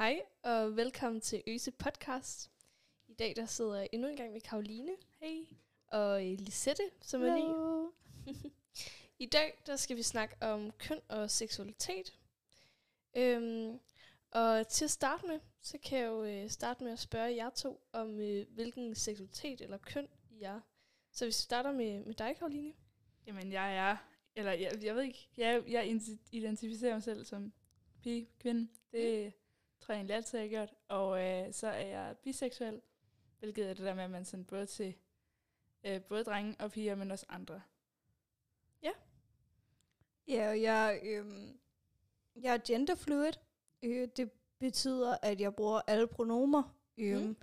Hej og velkommen til Øse Podcast. I dag der sidder jeg endnu en gang med Karoline Hej. og øh, Lisette, som er lige. I dag der skal vi snakke om køn og seksualitet. Øhm, og til at starte med, så kan jeg jo øh, starte med at spørge jer to om, øh, hvilken seksualitet eller køn I er. Så hvis vi starter med, med dig, Karoline. Jamen, jeg er, eller jeg, jeg ved ikke, jeg, jeg identi- identificerer mig selv som pige, kvinde. Det mm. Tror jeg egentlig altid, jeg har gjort. Og øh, så er jeg biseksuel, hvilket er det der med, at man sådan både til øh, både drenge og piger, men også andre. Ja, og jeg, øhm, jeg er genderfluid. Øh, det betyder, at jeg bruger alle pronomer. Øhm, Mm.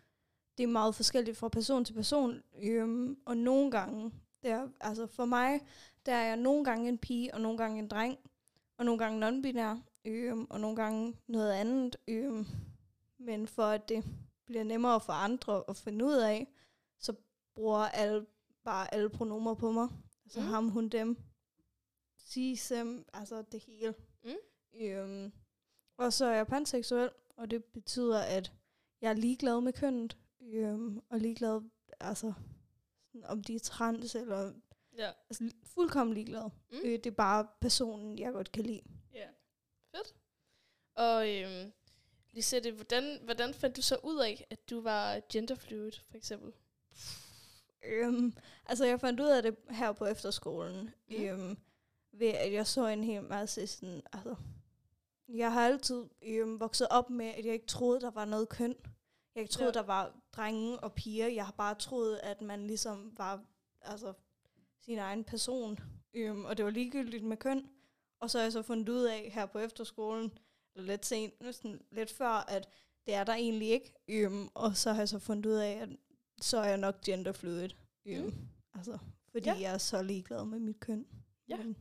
Det er meget forskelligt fra person til person. Øhm, og nogle gange, der, altså for mig, der er jeg nogle gange en pige, og nogle gange en dreng, og nogle gange non-binær, øhm, og nogle gange noget andet. Øhm, men for at det bliver nemmere for andre at finde ud af, så bruger alle bare alle pronomer på mig. Altså Mm. ham, hun, dem sige sem, altså det hele. Mm. Øhm, og så er jeg panseksuel, og det betyder, at jeg er ligeglad med kønnet, øhm, og ligeglad, altså, sådan, om de er trans, eller Ja. altså, fuldkommen ligeglad. Mm. Øh, det er bare personen, jeg godt kan lide. Fedt. Og øhm, Lisette, hvordan, hvordan fandt du så ud af, at du var genderfluid, for eksempel? Øhm, altså, jeg fandt ud af det her på efterskolen, Mm. øhm, ved at jeg så en hel masse sådan, altså, jeg har altid øhm, vokset op med, at jeg ikke troede, der var noget køn. Jeg ikke troede, ja. der var drenge og piger. Jeg har bare troet, at man ligesom var altså, sin egen person. Øhm, og det var ligegyldigt med køn. Og så har jeg så fundet ud af her på efterskolen, eller lidt sent, næsten lidt før, at det er der egentlig ikke. Øhm, og så har jeg så fundet ud af, at så er jeg nok genderfluid. Øhm, Mm. Altså, fordi Ja. jeg er så ligeglad med mit køn. Ja. Men,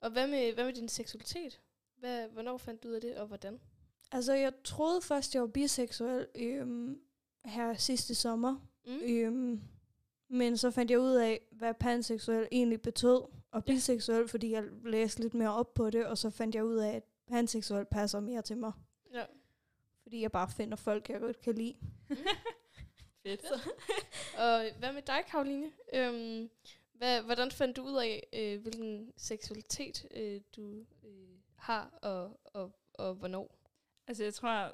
Og hvad med, hvad med din seksualitet? Hvad, hvornår fandt du ud af det, og hvordan? altså, jeg troede først, jeg var biseksuel øhm, her sidste sommer. Mm. Øhm, men så fandt jeg ud af, hvad panseksuel egentlig betød, og Ja. biseksuel, fordi jeg læste lidt mere op på det, og så fandt jeg ud af, at panseksuel passer mere til mig. Ja. Fordi jeg bare finder folk, jeg godt kan lide. Fedt. Og hvad med dig, Karoline? Øhm, hvad, hvordan fandt du ud af, øh, hvilken seksualitet øh, du øh, har, og, og, og hvornår? Altså, jeg tror,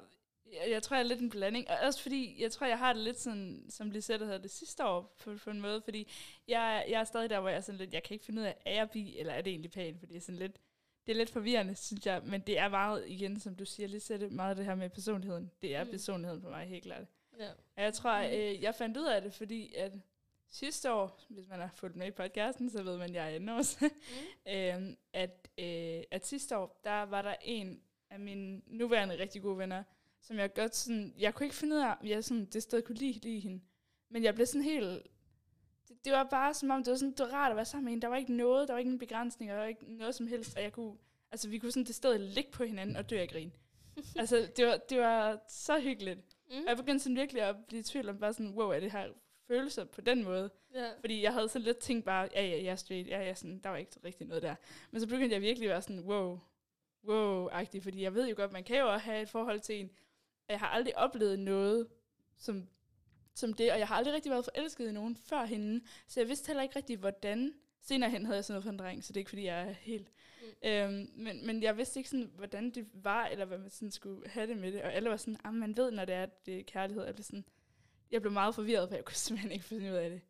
jeg, jeg tror, jeg er lidt en blanding. Og også fordi, jeg tror, jeg har det lidt sådan, som Lisette havde det sidste år, på, på en måde. Fordi jeg, jeg er stadig der, hvor jeg er sådan lidt, jeg kan ikke finde ud af, er jeg bi, eller er det egentlig pæn? Fordi det er sådan lidt, det er lidt forvirrende, synes jeg. Men det er meget, igen, som du siger, Lisette, meget det her med personligheden. Det er Mm. mm. personligheden for mig, helt klart. Ja. Og jeg tror, øh, jeg fandt ud af det, fordi at sidste år, hvis man har fulgt med i podcasten, så ved man, at jeg er inde også, Mm. øhm, at, øh, at sidste år, der var der en af mine nuværende rigtig gode venner, som jeg godt sådan, jeg kunne ikke finde ud af, om jeg sådan, det sted kunne lide, lide hende. Men jeg blev sådan helt, det, det var bare som om, det var sådan, det var rart at være sammen med hende. Der var ikke noget, der var ikke en begrænsning, der var ikke noget som helst, og jeg kunne, altså vi kunne sådan det sted ligge på hinanden og dø af grin. altså det var, det var så hyggeligt. Mm. Og jeg begyndte sådan virkelig at blive i tvivl om bare sådan, wow, er det her følelser på den måde? Ja. Fordi jeg havde så lidt tænkt bare, ja, ja, jeg er straight, ja, ja, sådan, der var ikke rigtig noget der. Men så begyndte jeg virkelig at være sådan, wow, wow-agtig, fordi jeg ved jo godt, man kan jo have et forhold til en. Og jeg har aldrig oplevet noget som, som det, og jeg har aldrig rigtig været forelsket i nogen før hende, så jeg vidste heller ikke rigtig, hvordan. Senere hen havde jeg sådan noget for en dreng, så det er ikke, fordi jeg er helt... Mm. Øhm, men, men jeg vidste ikke, sådan, hvordan det var, eller hvad man sådan skulle have det med det. Og alle var sådan, at man ved, når det er, det er kærlighed. Jeg blev, sådan, jeg blev meget forvirret, for jeg kunne simpelthen ikke finde ud af det.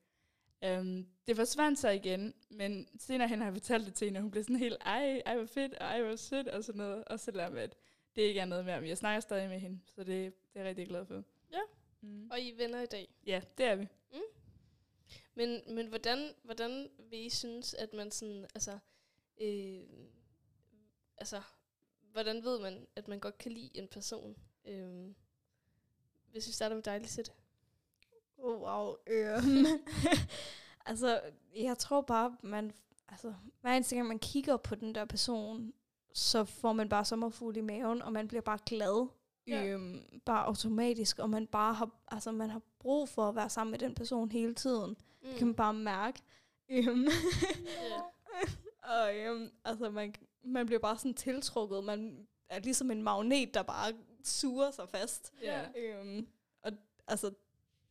Um, det forsvandt så igen, men senere hen har jeg fortalt det til hende, og hun blev sådan helt, ej, ej, hvor fedt, og ej, hvor sødt, og sådan noget. Og selvom at det ikke er noget mere, men jeg snakker stadig med hende, så det, det er jeg rigtig glad for. Ja. Mm. Og I er venner i dag. Ja, det er vi. Men, men hvordan, hvordan vil I synes, at man sådan, altså, øh, altså, hvordan ved man, at man godt kan lide en person? Øh, hvis vi starter med dig, Lisette. Oh, wow. Øhm. altså, jeg tror bare, man, altså, hver eneste gang man kigger på den der person, så får man bare sommerfugl i maven, og man bliver bare glad. Ja. Øhm, bare automatisk, og man bare har, altså, man har brug for at være sammen med den person hele tiden. Mm. Det kan man bare mærke. Øhm. Ja. og øhm, altså, man, man bliver bare sådan tiltrukket. Man er ligesom en magnet, der bare suger sig fast. Ja. Øhm, og altså,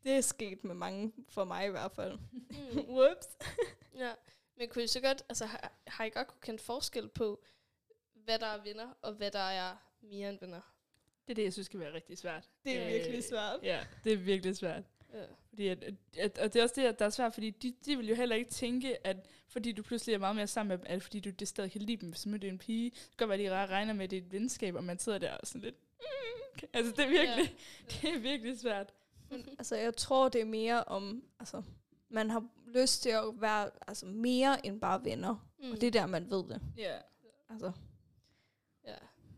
det er sket med mange, for mig i hvert fald. Mm. Whoops. Ja, men kunne I så godt, altså har, har I godt kunne kende forskel på, hvad der er venner, og hvad der er mere end venner? Det er det, jeg synes kan være rigtig svært. Det er Øh, virkelig svært. Ja, det er virkelig svært. Ja. Fordi at, at, og det er også det, der er svært, fordi de, de vil jo heller ikke tænke, at fordi du pludselig er meget mere sammen med dem, at fordi du det stadig kan lide dem, hvis det er en pige, så kan det være, at de regner med, at det er et venskab, og man sidder der og sådan lidt, mm, altså det er virkelig, ja. det er virkelig svært. Altså, jeg tror, det er mere om, altså, man har lyst til at være altså, mere end bare venner. Mm. Og det er der, man ved det. Ja. Altså.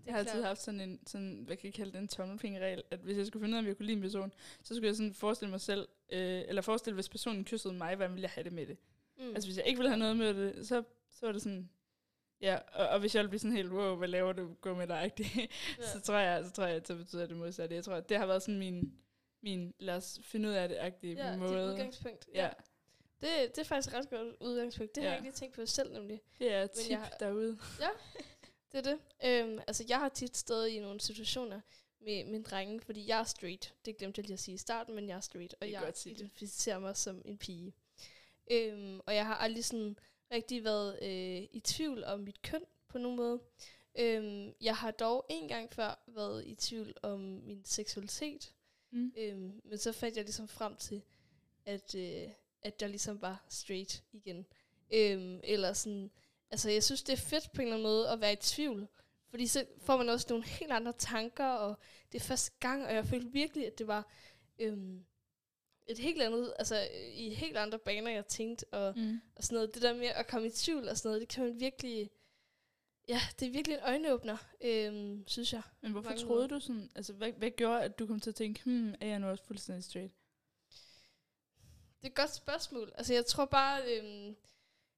Jeg har altid haft sådan en, sådan, hvad kan jeg kalde det, en tommelfingerregel, at hvis jeg skulle finde ud af, om jeg kunne lide en person, så skulle jeg sådan forestille mig selv, øh, eller forestille, hvis personen kyssede mig, hvordan ville jeg have det med det? Mm. Altså hvis jeg ikke ville have noget med det, så, så var det sådan, ja, og, og hvis jeg ville blive sådan helt, wow, hvad laver du, gå med dig, ja. så tror jeg, så tror jeg, så betyder det modsatte. Jeg tror, det har været sådan min, min lad os finde ud af det-agtige ja, måde. det er udgangspunkt. Ja. Det, det er faktisk et ret godt udgangspunkt. Det ja. har jeg ikke lige tænkt på selv, nemlig. Det er et tip jeg, derude. Ja, det er det. Øhm, altså, jeg har tit stået i nogle situationer med min drenge, fordi jeg er straight. Det glemte jeg lige at sige i starten, men jeg er straight, og jeg det. identificerer mig som en pige. Øhm, og jeg har aldrig sådan rigtig været øh, i tvivl om mit køn på nogen måde. Øhm, jeg har dog en gang før været i tvivl om min seksualitet. Mm. Øhm, men så fandt jeg ligesom frem til, at, øh, at jeg ligesom var straight igen. Øhm, eller sådan, altså jeg synes, det er fedt på en eller anden måde at være i tvivl. Fordi så får man også nogle helt andre tanker, og det er første gang, og jeg følte virkelig, at det var øhm, et helt andet, altså i helt andre baner, jeg tænkte, og, Mm. og sådan noget. Det der med at komme i tvivl og sådan noget, det kan man virkelig, ja, det er virkelig en øjenåbner, øhm, synes jeg. Men hvorfor mange troede måder. du sådan, altså hvad, hvad gjorde, at du kom til at tænke, hmm, er jeg nu også fuldstændig straight? Det er et godt spørgsmål. Altså, jeg tror bare, øhm,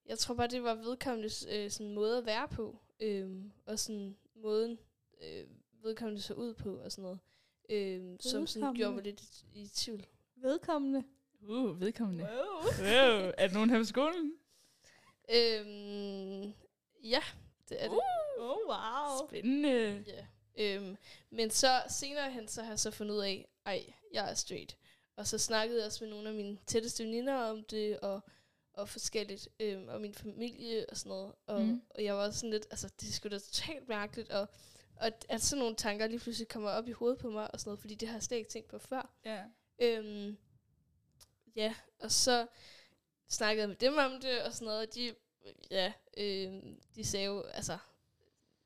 jeg tror bare, det var vedkommendes øh, sådan måde at være på, øhm, og sådan måden øh, vedkommende så ud på, og sådan noget, øhm, som sådan gjorde mig lidt i, i tvivl. vedkommende. Uh, vedkommende. Wow. Wow, er der nogen her på skolen? Øhm, ja, det er det. Oh, wow. Spændende. Ja. Øhm, men så senere hen, så har jeg så fundet ud af, ej, jeg er straight. Og så snakkede jeg også med nogle af mine tætteste veninder om det, og, og forskelligt, øhm, og min familie og sådan noget. Og, Mm. mm. og jeg var også sådan lidt, altså det sgu da totalt mærkeligt, og, og at sådan nogle tanker lige pludselig kommer op i hovedet på mig og sådan noget, fordi det har jeg slet ikke tænkt på før. Ja. Øhm, ja, og så snakkede jeg med dem om det og sådan noget, og de, ja, øhm, de sagde jo, altså,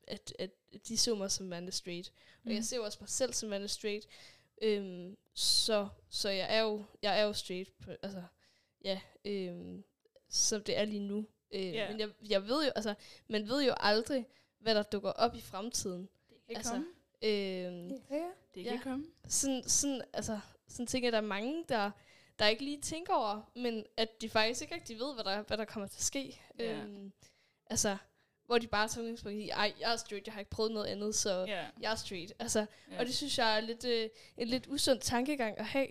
at, at de så mig som værende straight. Og Mm. jeg ser jo også mig selv som værende straight. Øhm, så, så jeg er jo, jeg er jo straight, på, altså, ja, øhm, som det er lige nu. Øh, Ja. Men jeg, jeg ved jo, altså, man ved jo aldrig, hvad der dukker op i fremtiden. Det kan Altså, komme. Ja. Det ja. kan komme. sådan, sådan, altså, sådan tænker jeg, der er mange, der, der ikke lige tænker over, men at de faktisk ikke rigtig ved, hvad der, hvad der kommer til at ske. Ja. Øhm, altså, hvor de bare tager udgangspunkt i, ej, jeg er straight, jeg har ikke prøvet noget andet, så Ja. jeg er straight. Altså, ja. og det synes jeg er lidt, øh, en lidt usund tankegang at have.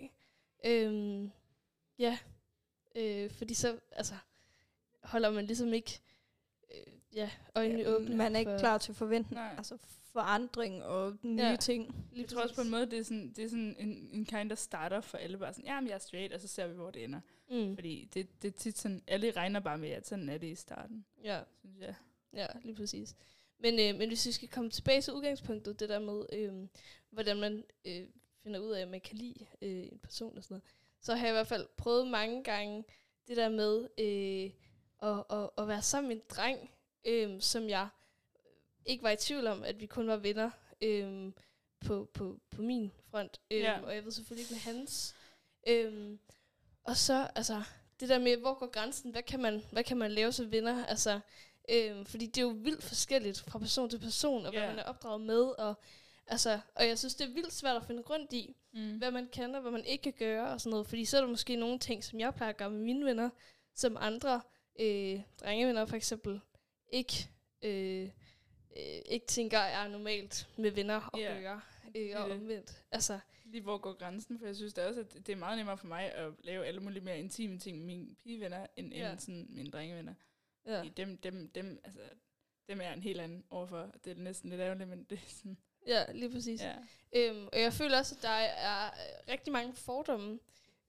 Øhm, ja, øh, fordi så, altså, holder man ligesom ikke, øh, ja, øjnene Ja, åbne. man er ikke for- klar til forventning, altså forandring og nye Ja. ting. Lige Jeg tror også på en måde, det er sådan, det er sådan en, en kind, der starter for alle bare sådan, jamen jeg er straight, og så ser vi, hvor det ender. Mm. Fordi det, det er tit sådan, alle regner bare med, at sådan er det i starten, Ja, synes jeg. Ja, lige præcis. Men, øh, men hvis vi skal komme tilbage til udgangspunktet, det der med, øh, hvordan man øh, finder ud af, at man kan lide øh, en person og sådan noget, så har jeg i hvert fald prøvet mange gange det der med øh, at, at, at være sammen med en dreng, øh, som jeg ikke var i tvivl om, at vi kun var venner øh, på, på, på min front. Øh, Ja. Og jeg ved selvfølgelig ikke med hans. Øh, og så, altså, det der med, hvor går grænsen? Hvad kan man, hvad kan man lave som venner? Altså, Øhm, fordi det er jo vildt forskelligt fra person til person, og hvad Ja. man er opdraget med. Og, altså, og jeg synes, det er vildt svært at finde rundt i, Mm. hvad man kan og hvad man ikke kan gøre og sådan noget. Fordi så er der måske nogle ting, som jeg plejer at gøre med mine venner, som andre øh, drengevenner for eksempel ikke, øh, øh, ikke tænker er normalt med venner at Ja, gøre. Øh, og omvendt. Altså, Lige hvor går grænsen, for jeg synes da også, at det er meget nemmere for mig at lave alle mulige mere intime ting med mine pigevenner, end, Ja. end sådan mine drengevenner. ja. Fordi dem, dem, dem, altså, dem er en helt anden overfor. Det er næsten lidt ærgerligt, men det er sådan, Ja, lige præcis. Ja. Øhm, og jeg føler også, at der er øh, rigtig mange fordomme,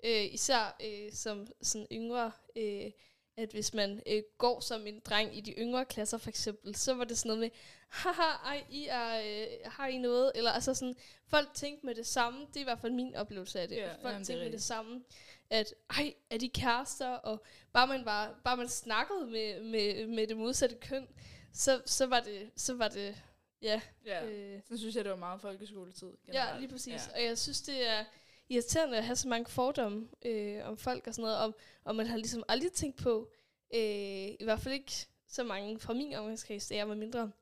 øh, især øh, som sådan yngre, øh, at hvis man øh, går som en dreng i de yngre klasser for eksempel, så var det sådan noget med, haha, ej, I er, øh, har I noget? Eller altså sådan, folk tænkte med det samme, det er i hvert fald min oplevelse af det, Ja, folk jamen, det tænkte med det samme, at ej, er de kærester? Og bare man, var, bare man snakkede med, med, med det modsatte køn, så, så, var det, så var det, ja, ja. øh, Så synes jeg, det var meget folkeskoletid. Ja, generelt. lige præcis. Ja. Ja. Og jeg synes, det er irriterende at have så mange fordomme øh, om folk og sådan noget, om, og man har ligesom aldrig tænkt på, øh, i hvert fald ikke så mange fra min omgangskreds, da jeg var mindre,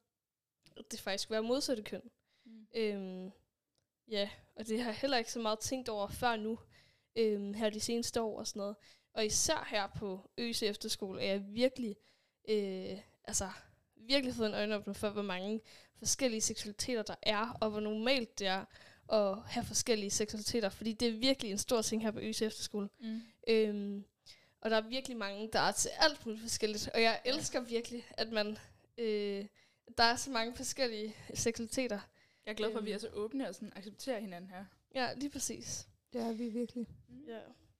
at det faktisk skulle være modsatte køn. Mm. Øhm, ja, og det har jeg heller ikke så meget tænkt over før nu, øhm, her de seneste år og sådan noget. Og især her på Øse Efterskole er jeg virkelig, øh, altså virkelig fået en øjenåbner for, hvor mange forskellige seksualiteter der er, og hvor normalt det er at have forskellige seksualiteter, fordi det er virkelig en stor ting her på Øse Efterskole. Mm. Øhm, og der er virkelig mange, der er til alt muligt forskelligt. Og jeg elsker virkelig, at man... Øh, der er så mange forskellige seksualiteter. Jeg er glad for, at vi Øhm. er så åbne og sådan accepterer hinanden her. Ja, lige præcis. Det er vi virkelig. Mm. Ja.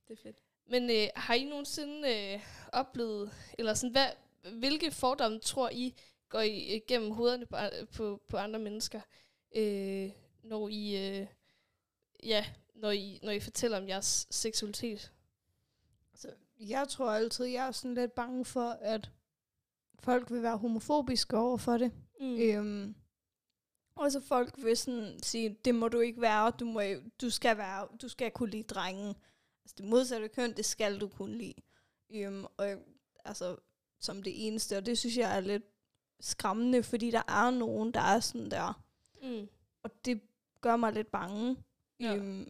Det er fedt. Men øh, har I nogensinde øh, oplevet, eller sådan, hvad, hvilke fordomme tror I går I igennem hovederne på, a- på, på andre mennesker, øh, når I, øh, ja, når I, når I fortæller om jeres seksualitet? Altså, jeg tror altid, jeg er sådan lidt bange for, at folk vil være homofobiske over for det. Mm. Øhm, og så folk vil sådan sige, det må du ikke være, du, må, du, skal være, du skal kunne lide drengen. Altså det modsatte køn, det skal du kunne lide. Øhm, og altså, som det eneste, og det synes jeg er lidt skræmmende, fordi der er nogen, der er sådan der. Mm. Og det gør mig lidt bange. Ja. Øhm,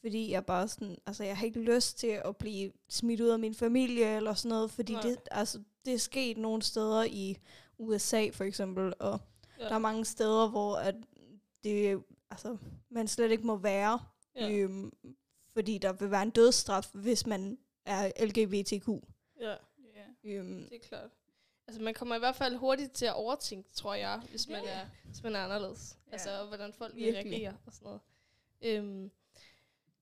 fordi jeg bare sådan, altså jeg har ikke lyst til at blive smidt ud af min familie eller sådan noget, fordi Nej. det, altså, det er sket nogle steder i USA for eksempel, og Ja. der er mange steder, hvor at det, altså, man slet ikke må være, Ja. øhm, fordi der vil være en dødsstraf, hvis man er LGBTQ. ja, Ja. Øhm, det er klart. Altså, man kommer i hvert fald hurtigt til at overtænke, tror jeg, hvis man, er, hvis man er anderledes. Ja. Altså, og hvordan folk vil reagere og sådan noget. Øhm,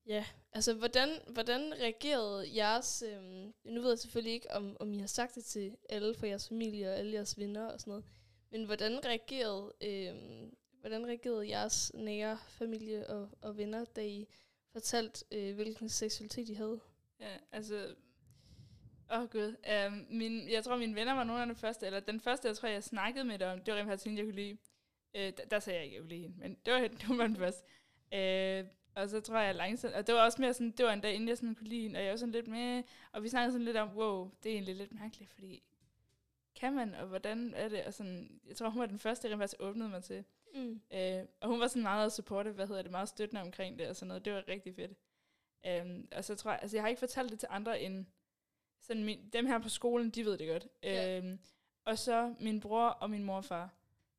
ja, altså, hvordan, hvordan reagerede jeres... Øhm, nu ved jeg selvfølgelig ikke, om, om I har sagt det til alle fra jeres familie og alle jeres venner og sådan noget, men hvordan reagerede, øhm, hvordan reagerede jeres nære familie og, og venner, da I fortalte, øh, hvilken seksualitet I havde? Ja, altså... Åh oh, gud. Um, min, jeg tror, mine venner var nogle af de første, eller den første, jeg tror, jeg snakkede med dig om, det var faktisk hende, jeg kunne lide. Uh, der, der sagde jeg ikke, jeg kunne lide hende, men det var, det var den første. Uh, og så tror jeg langsomt, og det var også mere sådan, det var en dag, inden jeg sådan kunne lide hende, og jeg var sådan lidt med, og vi snakkede sådan lidt om, wow, det er egentlig lidt mærkeligt, fordi kan man, og hvordan er det, og sådan, jeg tror, hun var den første, jeg rent faktisk åbnede mig til. Mm. Øh, og hun var sådan meget supportive, hvad hedder det, meget støttende omkring det og sådan noget. Det var rigtig fedt. Øhm, og så tror jeg, altså jeg har ikke fortalt det til andre end sådan min, dem her på skolen, de ved det godt. Ja. Øhm, og så min bror og min mor og far.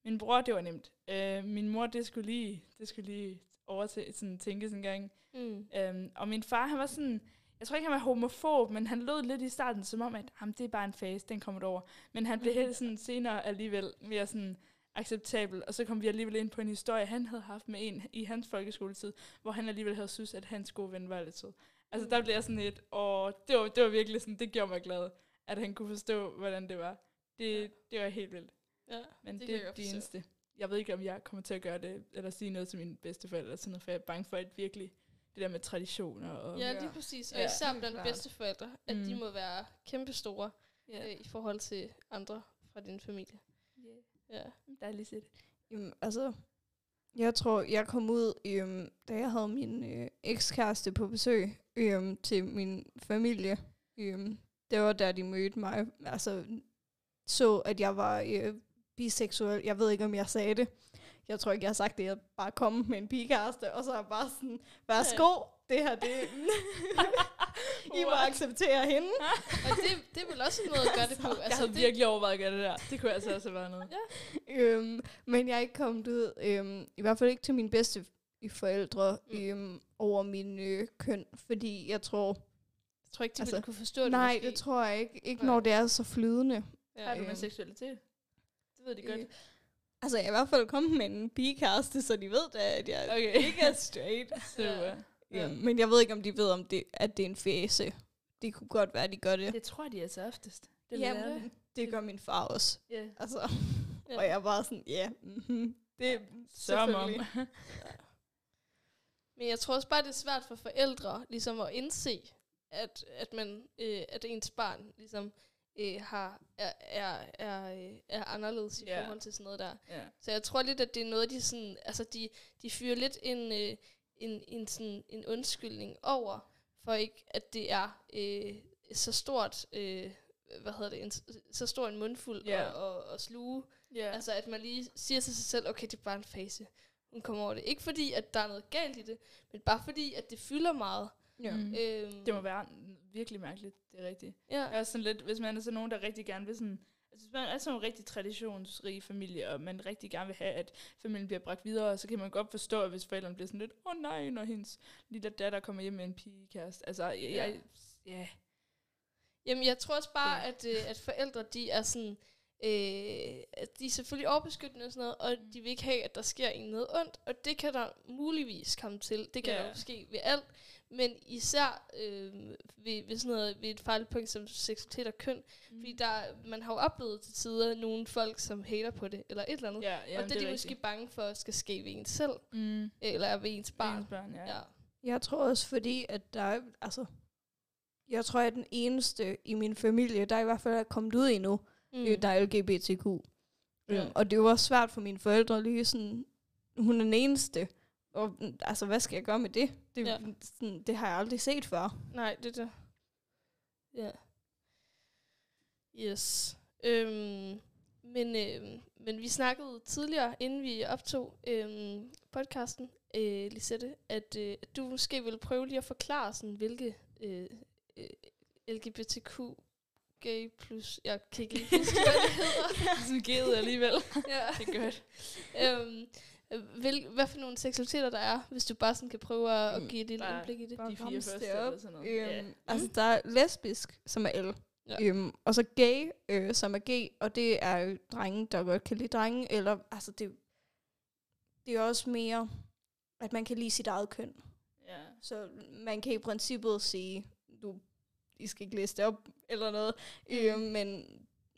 Min bror, det var nemt. Øh, min mor, det skulle lige, det skulle lige over til sådan tænke sådan en gang. Mm. Øhm, og min far, han var sådan, jeg tror ikke, han var homofob, men han lød lidt i starten som om, at jamen, det er bare en fase, den kommer over. Men han blev helt sådan senere alligevel mere sådan acceptabel, og så kom vi alligevel ind på en historie, han havde haft med en i hans folkeskoletid, hvor han alligevel havde synes, at hans gode ven var lidt sød. Altså der blev jeg sådan et, og det var, det var virkelig sådan, det gjorde mig glad, at han kunne forstå, hvordan det var. Det, Ja. det var helt vildt. Ja, Men det det, er det eneste. Jeg ved ikke, om jeg kommer til at gøre det, eller sige noget til mine bedsteforældre, eller sådan noget, for jeg er bange for, at virkelig det der med traditioner og... Ja, lige præcis. Og Ja. især blandt klart. bedsteforældre, at mm. de må være kæmpe store ja. øh, i forhold til andre fra din familie. Yeah. Ja. Dejligt set. Jamen, altså, jeg tror, jeg kom ud, øhm, da jeg havde min øh, ekskæreste på besøg øhm, til min familie. Øhm, det var der, de mødte mig. Altså, så, at jeg var øh, biseksuel. Jeg ved ikke, om jeg sagde det. Jeg tror ikke, jeg har sagt det. Jeg bare kom med en pigekæreste, og så er bare sådan, værsgo, det her, det... I må acceptere hende. Og det, det er vel også en måde at gøre det på. Altså, jeg havde det, virkelig overvejet at gøre det der. Det kunne altså også været noget. øhm, men jeg er ikke kommet ud, øhm, i hvert fald ikke til mine bedste forældre Mm. øhm, over min øh, køn, fordi jeg tror, jeg tror ikke, de altså, ville kunne forstå det nej, måske. det tror jeg ikke, ikke Nej. når det er så flydende. Har du med Øhm. seksualitet? Det ved de godt. Øh, Altså, jeg er i hvert fald kommet med en pigekæreste, så de ved da, at jeg Okay. ikke er straight. Super. Ja. ja. Men jeg ved ikke, om de ved, om det, at det er en fæse. Det kunne godt være, at de gør det. Det tror jeg, de er så oftest. Det Jamen, det. det gør min far også. Ja. Altså, Ja. og jeg er bare sådan, ja, mm-hmm. det er Som om. Men jeg tror også bare, det er svært for forældre ligesom at indse, at, at, man, øh, at ens barn ligesom øh, har, er, er, er, øh, er anderledes i forhold til sådan noget der. Ja. Så jeg tror lidt, at det er noget, de sådan, altså de, de fyrer lidt en, øh, en, en, sådan, en undskyldning over, for ikke, at det er øh, så stort, øh, hvad hedder det, en, så stor en mundfuld Ja. at, at, at sluge. Ja. Altså, at man lige siger til sig selv, okay, det er bare en fase. Hun kommer over det. Ikke fordi, at der er noget galt i det, men bare fordi, at det fylder meget. Ja. Mm. Øhm, Det må være virkelig mærkeligt, det er rigtigt. ja. Jeg er sådan lidt, hvis man er sådan nogen, der rigtig gerne vil sådan, altså hvis man er sådan en rigtig traditionsrig familie, og man rigtig gerne vil have, at familien bliver bragt videre, så kan man godt forstå, at hvis forældrene bliver sådan lidt, åh oh, nej, når hendes lille datter kommer hjem med en pigekæreste. Altså, jeg, Ja. jeg, ja. Jamen, jeg tror også bare, Ja. at, øh, at forældre, de er sådan... Øh, de er selvfølgelig overbeskyttende og sådan noget, og Mm. de vil ikke have, at der sker en noget ondt, og det kan der muligvis komme til. Det kan yeah. jo ske ved alt, men især øh, ved, ved sådan noget, ved et farligt punkt som seksualitet og køn, mm. fordi der, man har jo oplevet til tider nogle folk, som hater på det, eller et eller andet, Ja, ja, og det er de måske bange for, skal ske ved en selv, mm. eller ved ens barn. Ens børn, ja. Ja. Jeg tror også, fordi at der er, altså, jeg tror, jeg er den eneste i min familie, der i hvert fald er kommet ud endnu, mm. der er LGBTQ. Ja. Ja. Og det var svært for mine forældre lige sådan, hun er den eneste. Og mm, altså, hvad skal jeg gøre med det? Det, Ja. ja. sådan, det har jeg aldrig set før. Nej, det er det. Ja. Yes. Øhm, men, øhm, men vi snakkede tidligere, inden vi optog øhm, podcasten, øh, Lisette, at, øh, du måske ville prøve lige at forklare, sådan, hvilke øh, øh, LGBTQ gay plus, jeg kan ikke lige huske, hvad det hedder. Sådan givet alligevel. ja. det er godt. øhm, øh, hvil, hvad for nogle seksualiteter der er, hvis du bare sådan kan prøve at, at Mm, give et lille bare- indblik i det. bare De fire første eller sådan noget. Øhm, Ja. Altså, der er lesbisk, som er L. Ja. Øhm, og så gay, øh, som er G, og det er jo drenge, der godt kan lide drenge, eller altså det, det er også mere, at man kan lide sit eget køn. Ja. Så man kan i princippet sige, I skal ikke læse det op, eller noget, øh, men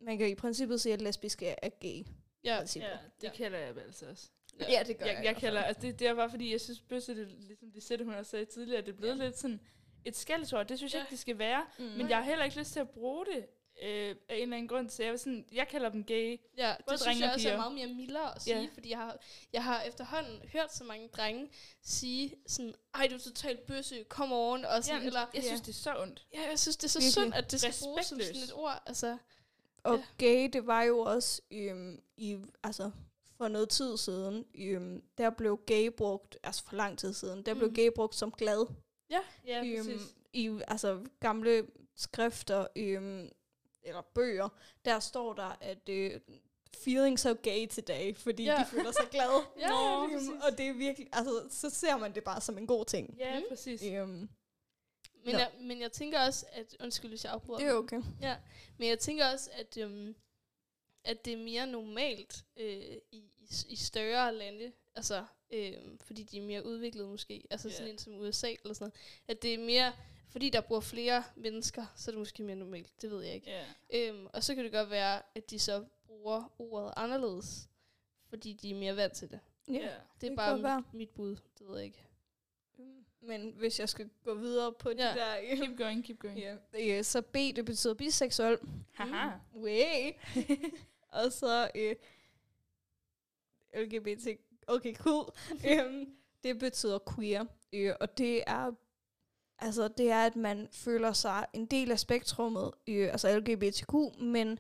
man kan i princippet sige, at lesbiske er, er gay. Ja, ja, det Ja. kalder jeg altså også. Ja, det gør jeg, jeg jeg kalder, altså det, det er bare fordi, jeg synes, bøsse, det, ligesom de sætte, hun også sagde tidligere, det er blevet ja. lidt sådan et skældsord. Det synes jeg Ja. ikke, det skal være. Mm. Men jeg har heller ikke lyst til at bruge det øh, af en eller anden grund. Så jeg, vil sådan, jeg kalder dem gay. Ja, Både det synes jeg og også er piger. meget mere mildere at sige, Ja. yeah. fordi jeg har, jeg har efterhånden hørt så mange drenge sige sådan, ej, du er totalt bøsse, kom oven, og sådan, Ja, eller, jeg synes, Ja. det er så ondt. ja, jeg synes, det er så Virkelig. synd, at det skal bruges som sådan Respektløst. et ord, altså, Og Ja. gay, det var jo også øhm, i, altså for noget tid siden, øhm, der blev gay brugt, altså for lang tid siden, der mm. blev gay brugt som glad. Ja, øhm, præcis. I altså gamle skrifter, øhm, eller bøger, der står der, at øh, feeling so gay today, fordi Ja. de føler sig glade. Ja, Nå, lige præcis. Øhm, og det er virkelig, altså så ser man det bare som en god ting. Ja, Mm. præcis. Øhm, men, Nå. jeg, men jeg tænker også, at, undskyld, hvis jeg afbryder, det er okay. Ja, men jeg tænker også, at, øhm, at det er mere normalt øh, i, i, i større lande, altså øhm, fordi de er mere udviklede måske, altså Ja. sådan en som USA eller sådan noget, at det er mere, fordi der bor flere mennesker, så er det måske mere normalt, det ved jeg ikke. Ja. Øhm, og så kan det godt være, at de så bruger ordet anderledes, fordi de er mere vant til det. Ja. Det er det bare være. mit, mit bud, det ved jeg ikke. Men hvis jeg skal gå videre på Ja. det der... Keep going, keep going. Ja, øh, så B, det betyder biseksuel. Haha. Way. og så øh, LGBT. Okay, cool. um, det betyder queer. Øh, og det er altså det er, at man føler sig en del af spektrummet, øh, altså LGBTQ, men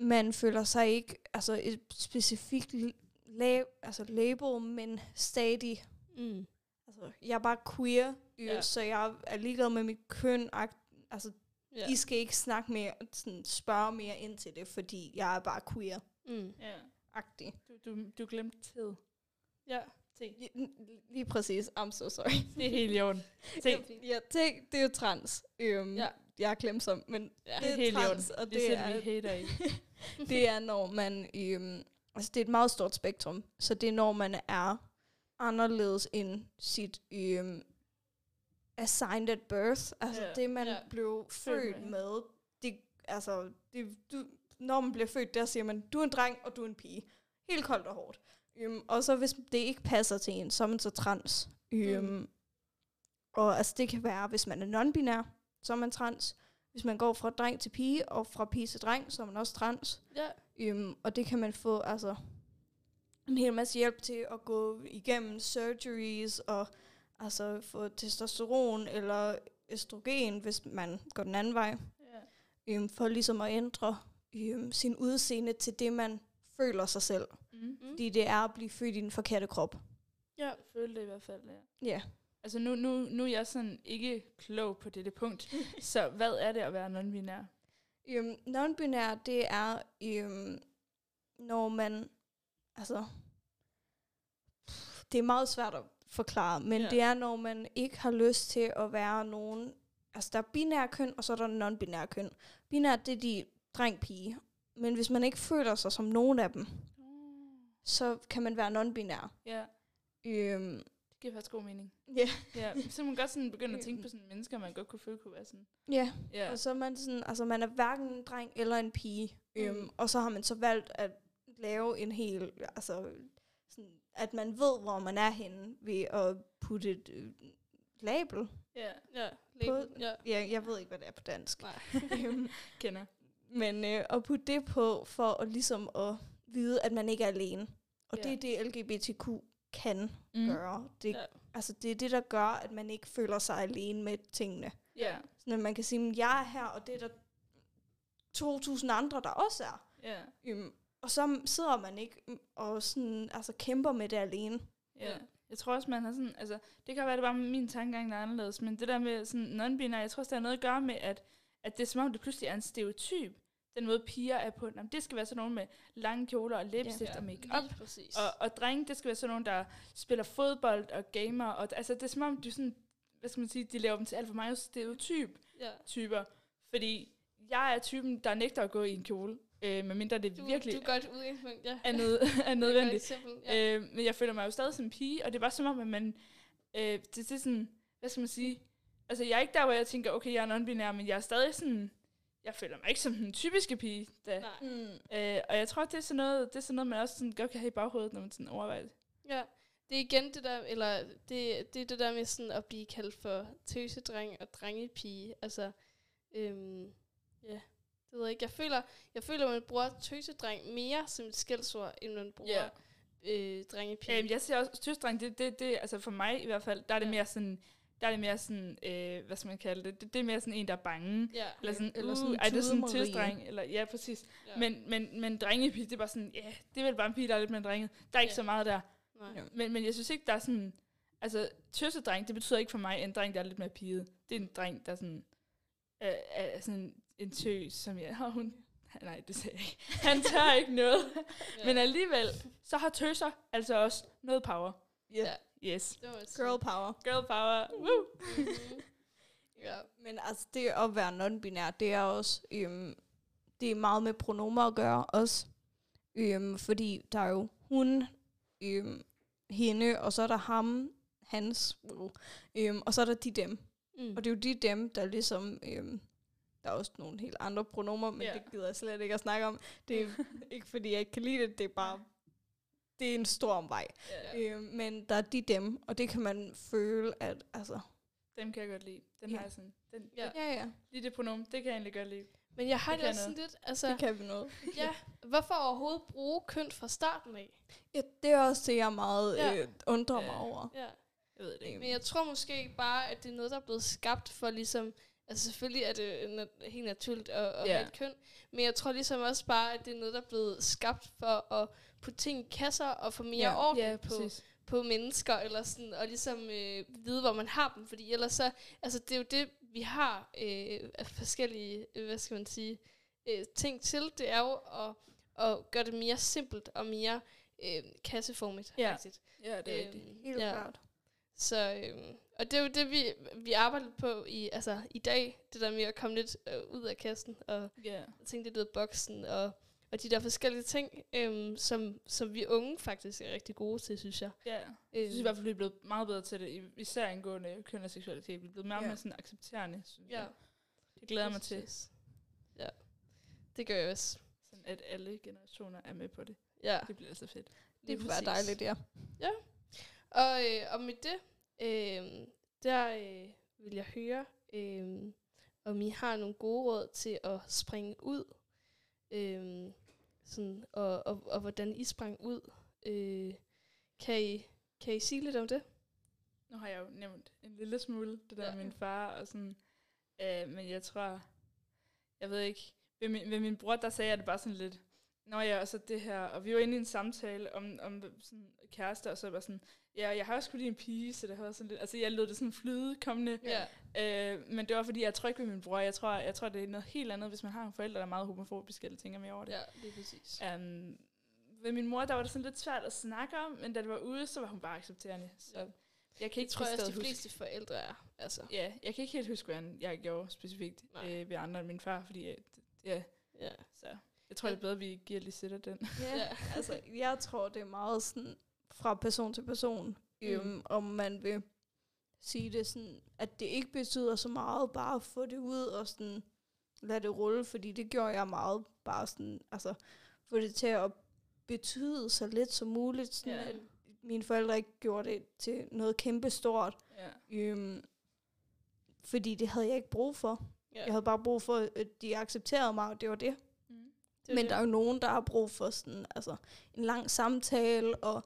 man føler sig ikke altså et specifikt la- altså label, men stadig Mm. Altså, jeg er bare queer, øh, Ja. ja. så jeg er ligeglad med mit køn. akt- Altså, Ja. ja. I skal ikke snakke mere, sådan, spørge mere ind til det, fordi jeg er bare queer-agtig. Mm. Ja. Du, du, du glemte tid. Ja. Lige, lige præcis, I'm so sorry. Det er helt i orden. Se, Ja, ja, det, er jo trans. Øhm, Ja. Jeg er glemsom, men Ja. det er helt trans, og Det, det er, vi hater ikke. det er, når man øhm, altså det er et meget stort spektrum, så det er når man er anderledes end sit øhm, assigned at birth, altså Ja. det man Ja. blev født med. med, det, altså, det, du, når man bliver født, der siger man, du er en dreng, og du er en pige. Helt koldt og hårdt. Øhm, og så hvis det ikke passer til en, så er man så trans. Øhm, Mm. Og altså det kan være, hvis man er non-binær, så er man trans. Hvis man går fra dreng til pige, og fra pige til dreng, så er man også trans. Ja. Øhm, og det kan man få altså en hel masse hjælp til at gå igennem surgeries og altså få testosteron eller østrogen, hvis man går den anden vej. Ja. Øhm, for ligesom at ændre øhm, sin udseende til det, man føler sig selv. Mm. Fordi det er at blive født i den forkerte krop. Ja. Jeg følte det i hvert fald, ja. Ja. Altså nu, nu, nu er jeg sådan ikke klog på dette punkt. så hvad er det at være non-binær? Øhm, non-binær, det er, øhm, når man, altså, det er meget svært at forklare, men ja. det er, når man ikke har lyst til at være nogen, altså der er binær køn, og så er der non-binær køn. Binær, det er de dreng-pige, men hvis man ikke føler sig som nogen af dem, så kan man være non-binær. Ja, Øhm, det giver faktisk god mening. ja. Ja, så man godt sådan begynde at tænke på sådan mennesker, man godt kunne føle kunne være sådan. ja, Ja, Og så er man sådan, altså man er hverken en dreng eller en pige. Øhm, Mm. og så har man så valgt at lave en hel, altså sådan, at man ved, hvor man er henne ved at putte et øh, label. ja, Ja. Label. Ja. Ja, jeg ved ikke, hvad det er på dansk. Nej. Øhm, kender. Men øh, at putte det på, for at ligesom at vide, at man ikke er alene. Og Ja. det er det, LGBTQ kan Mm. gøre. Det, Ja. Altså, det er det, der gør, at man ikke føler sig alene med tingene. Ja, Sådan at man kan sige, at jeg er her, og det er der 2.000 andre, der også er. ja, Øhm, og så sidder man ikke mm, og sådan, altså, kæmper med det alene. ja. Jeg tror også, man har sådan, altså, det kan være, det bare min tankegang, der er anderledes, men det der med sådan non-binær, jeg tror også, det har noget at gøre med, at, at det er som om, det pludselig er en stereotyp. Den måde, piger er på. Jamen, det skal være sådan nogen med lange kjoler og læbestift Ja. og make-up. Og, og drenge, det skal være sådan nogen, der spiller fodbold og gamer. Og, altså, det er som om, de sådan, hvad skal man sige, de laver dem til alt for mange stereotyp ja. typer. Fordi jeg er typen, der nægter at gå i en kjole, øh, medmindre det Du, virkelig du er godt udgangspunkt, ja. er, nød, er er nødvendigt. eksempel, ja. Øh, men jeg føler mig jo stadig som pige, og det er bare som om, at man... Øh, det, det er sådan... Hvad skal man sige? Altså, jeg er ikke der, hvor jeg tænker, okay, jeg er non-binær, men jeg er stadig sådan... Jeg føler mig ikke som den typiske pige. Da. Nej. Mm. Øh, og jeg tror, det er sådan noget, det er sådan noget man også sådan godt kan have i baghovedet, når man sådan overvejer det. Ja, det er igen det der, eller det, det er det der med sådan at blive kaldt for tøsedreng og drengepige. Altså, øhm, ja, det ved jeg ikke. Jeg føler, jeg føler, man bruger tøsedreng mere som et skældsord, end man bruger øh, drengepige. Øh, jeg ser også, tøsdreng, det, det, det, altså for mig i hvert fald, der er det Ja. mere sådan, der er det mere sådan, øh, hvad skal man kalde det, det, det er mere sådan en, der er bange. ja, Eller sådan, Eller eller sådan uh, ej, det er sådan en tøsdreng. Eller, ja, præcis. ja. Men, men, men drengepige, det er bare sådan, ja, det er vel bare en pige, der er lidt mere drenget. Der er ikke Ja. så meget der. Nej. Men, men jeg synes ikke, der er sådan... Altså, tøsedreng, det betyder ikke for mig en dreng, der er lidt mere piget. Det er en dreng, der er sådan... Øh, er sådan en tøs, som jeg... Har hun... Nej, det sagde jeg ikke. Han tør ikke noget. Ja. Men alligevel, så har tøser altså også noget power. Ja. Yes. det. Girl power. Girl power. Woo! Mhm. ja. Men altså, det at være non-binær, det er også, øhm, det er meget med pronomer at gøre også. Øhm, fordi der er jo hun, øhm, hende, og så er der ham, hans, øhm, og så er der de dem. Mm. Og det er jo de dem, der ligesom, øhm, der er også nogle helt andre pronomer, men Ja. det gider jeg slet ikke at snakke om. Det er ikke fordi, jeg ikke kan lide det, det er bare, det er en stor omvej. Ja. Øhm, men der er de dem, og det kan man føle, at altså, Dem kan jeg godt lide. Den Ja. har jeg sådan... Den, Ja. ja ja, Lige det pronomen, det kan jeg egentlig godt lide. Men jeg har Det det, også sådan lidt, altså, det kan vi noget. ja, hvorfor overhovedet bruge køn fra starten af? Ja, det er også det, jeg meget Ja. øh, undrer mig Ja. over. Ja. Jeg ved det ikke. Men jeg tror måske bare, at det er noget, der er blevet skabt for ligesom... Altså selvfølgelig er det na- helt naturligt at, at Ja. have et køn, men jeg tror ligesom også bare, at det er noget, der er blevet skabt for at putte ting i kasser og få mere Ja. orden Ja, på, præcis. på mennesker, eller sådan, og ligesom øh, vide, hvor man har dem. Fordi ellers så, altså det er jo det, vi har øh, af forskellige, øh, hvad skal man sige, øh, ting til. Det er jo at, at gøre det mere simpelt og mere øh, kasseformigt. Ja. rigtigt. Ja, det er rigtigt. Øhm, Helt ja. klart. Så, øhm, og det er jo det, vi, vi arbejder på i, altså, i dag. Det der med at komme lidt øh, ud af kassen og Ja. tænke lidt ud af boksen og og de der forskellige ting, øhm, som, som vi unge faktisk er rigtig gode til, synes jeg. Ja. Jeg Øhm, synes i hvert fald, vi er blevet meget bedre til det, i- især angående køn og seksualitet. Vi er blevet meget Ja. mere sådan accepterende, synes ja, jeg. Det glæder jeg mig til. Ja, det gør jeg også. sådan at alle generationer er med på det. Ja. Det bliver altså fedt. Det Lige kunne være dejligt, ja. Og, øh, og med det, øh, der øh, vil jeg høre, øh, om I har nogle gode råd til at springe ud, øh, sådan, og, og, og hvordan I sprang ud. Øh, kan, I, kan I sige lidt om det? Nu har jeg jo nævnt en lille smule, det der Ja. med min far og sådan. Øh, men jeg tror, jeg ved ikke, ved min, ved min bror, der sagde jeg det bare sådan lidt, Nå ja, og så det her, og vi var inde i en samtale om, om sådan kærester, og så var sådan, ja, jeg har også skulle lide en pige, så det var sådan lidt, altså jeg lød det sådan flyde kommende, Ja. øh, men det var fordi, jeg er tryg ved min bror, jeg tror, jeg tror, det er noget helt andet, hvis man har en forælder, der er meget homofobiske, eller tænker mere over det. Ja, det er præcis. Um, ved min mor, der var det sådan lidt svært at snakke om, men da det var ude, så var hun bare accepterende. Så Ja. jeg kan Det ikke tror jeg også, de huske- fleste forældre er. Altså, Ja, jeg kan ikke helt huske, hvordan jeg gjorde specifikt Nej. øh, ved andre end min far, fordi øh, ja, ja. så jeg tror, det er bedre, at vi giver lige sætter den. Ja, Ja. altså, jeg tror, det er meget sådan fra person til person, Mm. øhm, om man vil sige det sådan, at det ikke betyder så meget bare at få det ud og sådan lade det rulle, fordi det gjorde jeg meget bare sådan, altså få det til at betyde så lidt som muligt, sådan Ja. at mine forældre ikke gjorde det til noget kæmpe stort, Ja. øhm, fordi det havde jeg ikke brug for. ja. Jeg havde bare brug for, at de accepterede mig, og det var det. Mm. Det er Men det. der er jo nogen, der har brug for sådan, altså, en lang samtale, og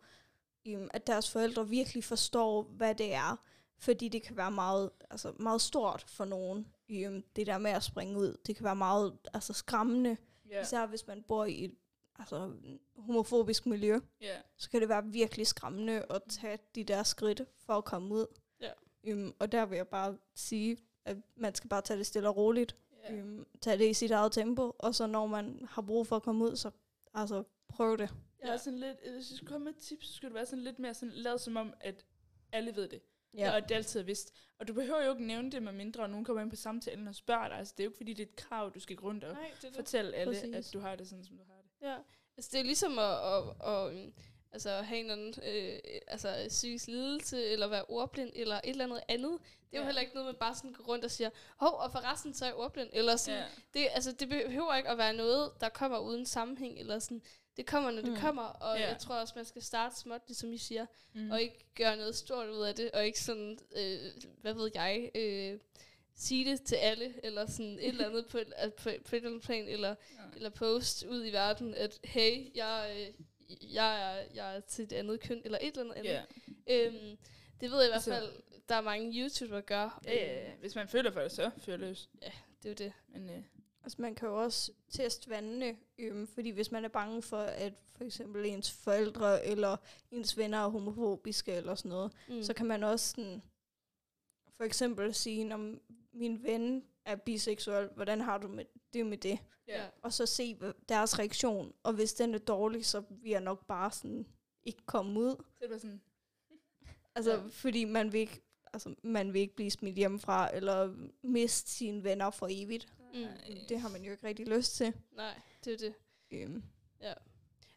at deres forældre virkelig forstår, hvad det er. Fordi det kan være meget, altså, meget stort for nogen, um, det der med at springe ud. Det kan være meget altså, skræmmende, Ja. især hvis man bor i et altså, homofobisk miljø. ja. Så kan det være virkelig skræmmende at tage de der skridt for at komme ud. Ja. Um, og der vil jeg bare sige, at man skal bare tage det stille og roligt øhm, tage det i sit eget tempo, og så når man har brug for at komme ud, så altså, prøv det. Jeg er sådan lidt, øh, hvis jeg skulle komme med et tip, så skulle det være sådan lidt mere sådan, lavet som om, at alle ved det. Ja. Og at det altid er vidst. Og du behøver jo ikke nævne det, med mindre nogen kommer ind på samtalen og spørger dig. Altså, det er jo ikke, fordi det er et krav, du skal gå rundt og Nej, det det. fortælle alle, Præcis. at du har det sådan, som du har det. Ja, altså det er ligesom at, at, at, at altså, have en anden øh, altså, psykisk lidelse, eller være ordblind, eller et eller andet andet. Det er jo Ja. heller ikke noget, man bare sådan går rundt og siger, hov, og forresten så er jeg ordblind. Eller sådan. Ja. Det, altså, det behøver ikke at være noget, der kommer uden sammenhæng, eller sådan. Det kommer, når det Mm. kommer, og Ja. jeg tror også, man skal starte småt, ligesom I siger, Mm. og ikke gøre noget stort ud af det, og ikke sådan, øh, hvad ved jeg, øh, sige det til alle, eller sådan et eller andet på, et- på, på et eller andet plan, eller Ja. eller post ud i verden, at hey, jeg, øh, jeg, er, jeg er til et andet køn, eller et eller andet Ja. andet. Øhm, det ved jeg i hvert Altså- fald, der er mange YouTubere, der gør. Ja, ja, ja. Hvis man føler for det, så fyr løs. Det er jo det. Men øh, Altså, man kan jo også teste vandene, øhm, fordi hvis man er bange for, at for eksempel ens forældre eller ens venner er homofobiske eller sådan noget, Mm. så kan man også sådan, for eksempel sige, om min ven er biseksuel, hvordan har du med det med det? ja. Og så se deres reaktion, og hvis den er dårlig, så vil jeg nok bare sådan ikke komme ud. Så det var sådan, Altså, ja. fordi man vil ikke, altså, man vil ikke blive smidt hjemmefra, eller miste sine venner for evigt. Mm. Det har man jo ikke rigtig lyst til. Nej, det er det. Øhm.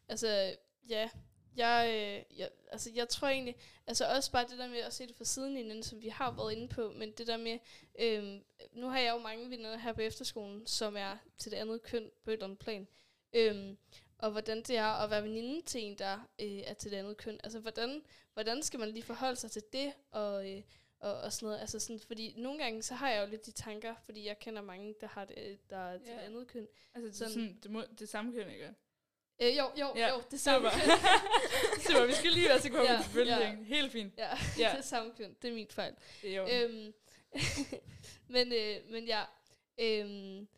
Altså, ja. Jeg, øh, jeg, altså, jeg tror egentlig, altså også bare det der med at se det fra siden inden, som vi har været inde på, men det der med, øhm, nu har jeg jo mange venner her på efterskolen, som er til det andet køn på et eller andet plan. Øhm, og hvordan det er at være veninde til en, der øh, er til det andet køn. Altså, hvordan, hvordan skal man lige forholde sig til det, og, øh, og, og sådan noget. Altså, sådan, fordi nogle gange, så har jeg jo lidt de tanker, fordi jeg kender mange, der har det, der er til det andet køn. altså Sådan- sådan, det, må, det samme køn, ikke? Øh, jo, jo, Ja, jo, det samme køn. Super, vi skal lige være sikre på, Ja, følger ja. Helt fint. Ja, Ja. det er samme køn. Det er min fejl. Jo. Øhm, men, øh, men ja, øhm,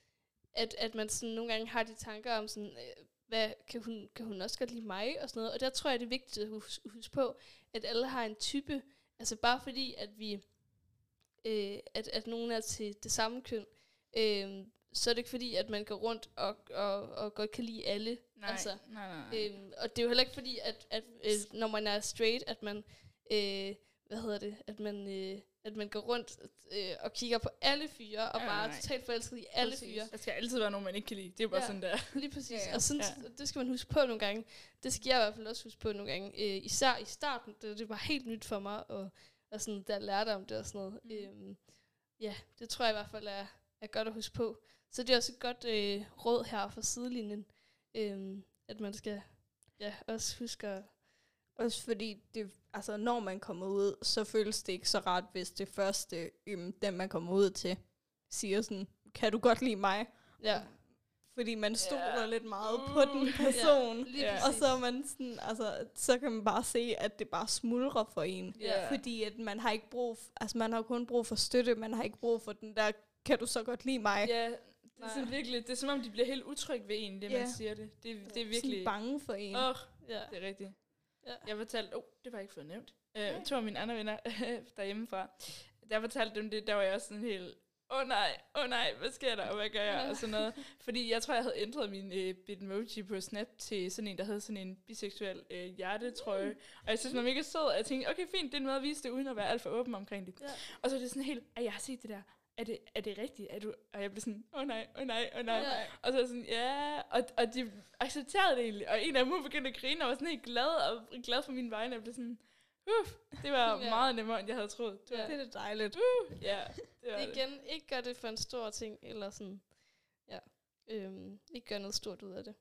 at, at man sådan nogle gange har de tanker om sådan, øh, hvad, kan, hun, kan hun også godt lide mig og sådan noget. Og der tror jeg, det er vigtigt at huske, huske på, at alle har en type. Altså bare fordi, at vi, øh, at, at nogen er til det samme køn, øh, så er det ikke fordi, at man går rundt og, og, og godt kan lide alle. nej, altså, nej, nej, nej. Øhm, og det er jo heller ikke fordi, at, at øh, når man er straight, at man, øh, hvad hedder det, at man, øh, at man går rundt øh, og kigger på alle fyre, og Nej, bare nej, er totalt forelsket i alle Præcis. fyre. Der skal altid være nogen, man ikke kan lide. Det er bare Ja. sådan der. Lige præcis. Ja, Ja, ja. ja. Og sådan, Ja. ja. det skal man huske på nogle gange. Det skal jeg i hvert fald også huske på nogle gange. Øh, især i starten, det, det var helt nyt for mig, og, og sådan, da jeg lærte om det og sådan noget. Mm. Øhm, ja, det tror jeg i hvert fald er, er godt at huske på. Så det er også et godt øh, råd her fra sidelinjen, øhm, at man skal ja, også huske at... Også fordi, det, altså, når man kommer ud, så føles det ikke så rart, hvis det første, øhm, den man kommer ud til, siger sådan, kan du godt lide mig? Ja, Fordi man stoler Ja. lidt meget på den person. Ja. præcis. Og så er man sådan, altså, så kan man bare se, at det bare smuldrer for en. Ja. Fordi at man har ikke brug, f- altså man har kun brug for støtte, man har ikke brug for den der, kan du så godt lide mig? Ja, det er sådan virkelig, det er som om, de bliver helt utrygge ved en, det Ja. man siger det. Det, det er Sådan virkelig... bange for en. Åh, oh, ja. det er rigtigt. Ja. Jeg fortalte, oh, det var ikke fået nævnt. Uh, to af mine andre venner derhjemmefra, der fortalte dem det, der var jeg også sådan helt, åh oh, nej, åh oh, nej, hvad sker der, og hvad gør jeg, Ja. og sådan noget. Fordi jeg tror, jeg havde ændret min uh, bitmoji på Snap til sådan en, der havde sådan en biseksuel uh, hjertetrøje. Mm. Og jeg synes, den var mega sød, og jeg tænkte, okay, fint, det er en måde at vise det, uden at være alt for åben omkring det. Ja. Og så er det sådan helt, at jeg har set det der, er det, er det rigtigt? Er du? Og jeg blev sådan, åh oh, nej, åh oh, nej, åh oh, nej. Ja. Og så sådan, ja, og, og de accepterede det egentlig. Og en af dem begyndte at grine, og var sådan helt glad, og glad for mine vegne. Jeg blev sådan, uff, det var Ja. meget nemmere, end jeg havde troet. Det var, Ja. Det er dejligt. uh, ja, det var det. Igen, ikke gør det for en stor ting, eller sådan, ja, øhm, ikke gør noget stort ud af det.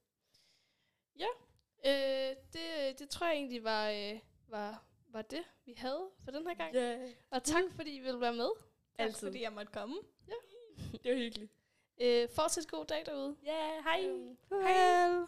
Ja, øh, det, det tror jeg egentlig var, øh, var, var det, vi havde for den her gang. Ja, Og tak, fordi I ville være med. Tak altid. fordi jeg måtte komme. Det var hyggeligt. Øh, fortsæt god dag derude. Ja, hej. Øhm, Hej.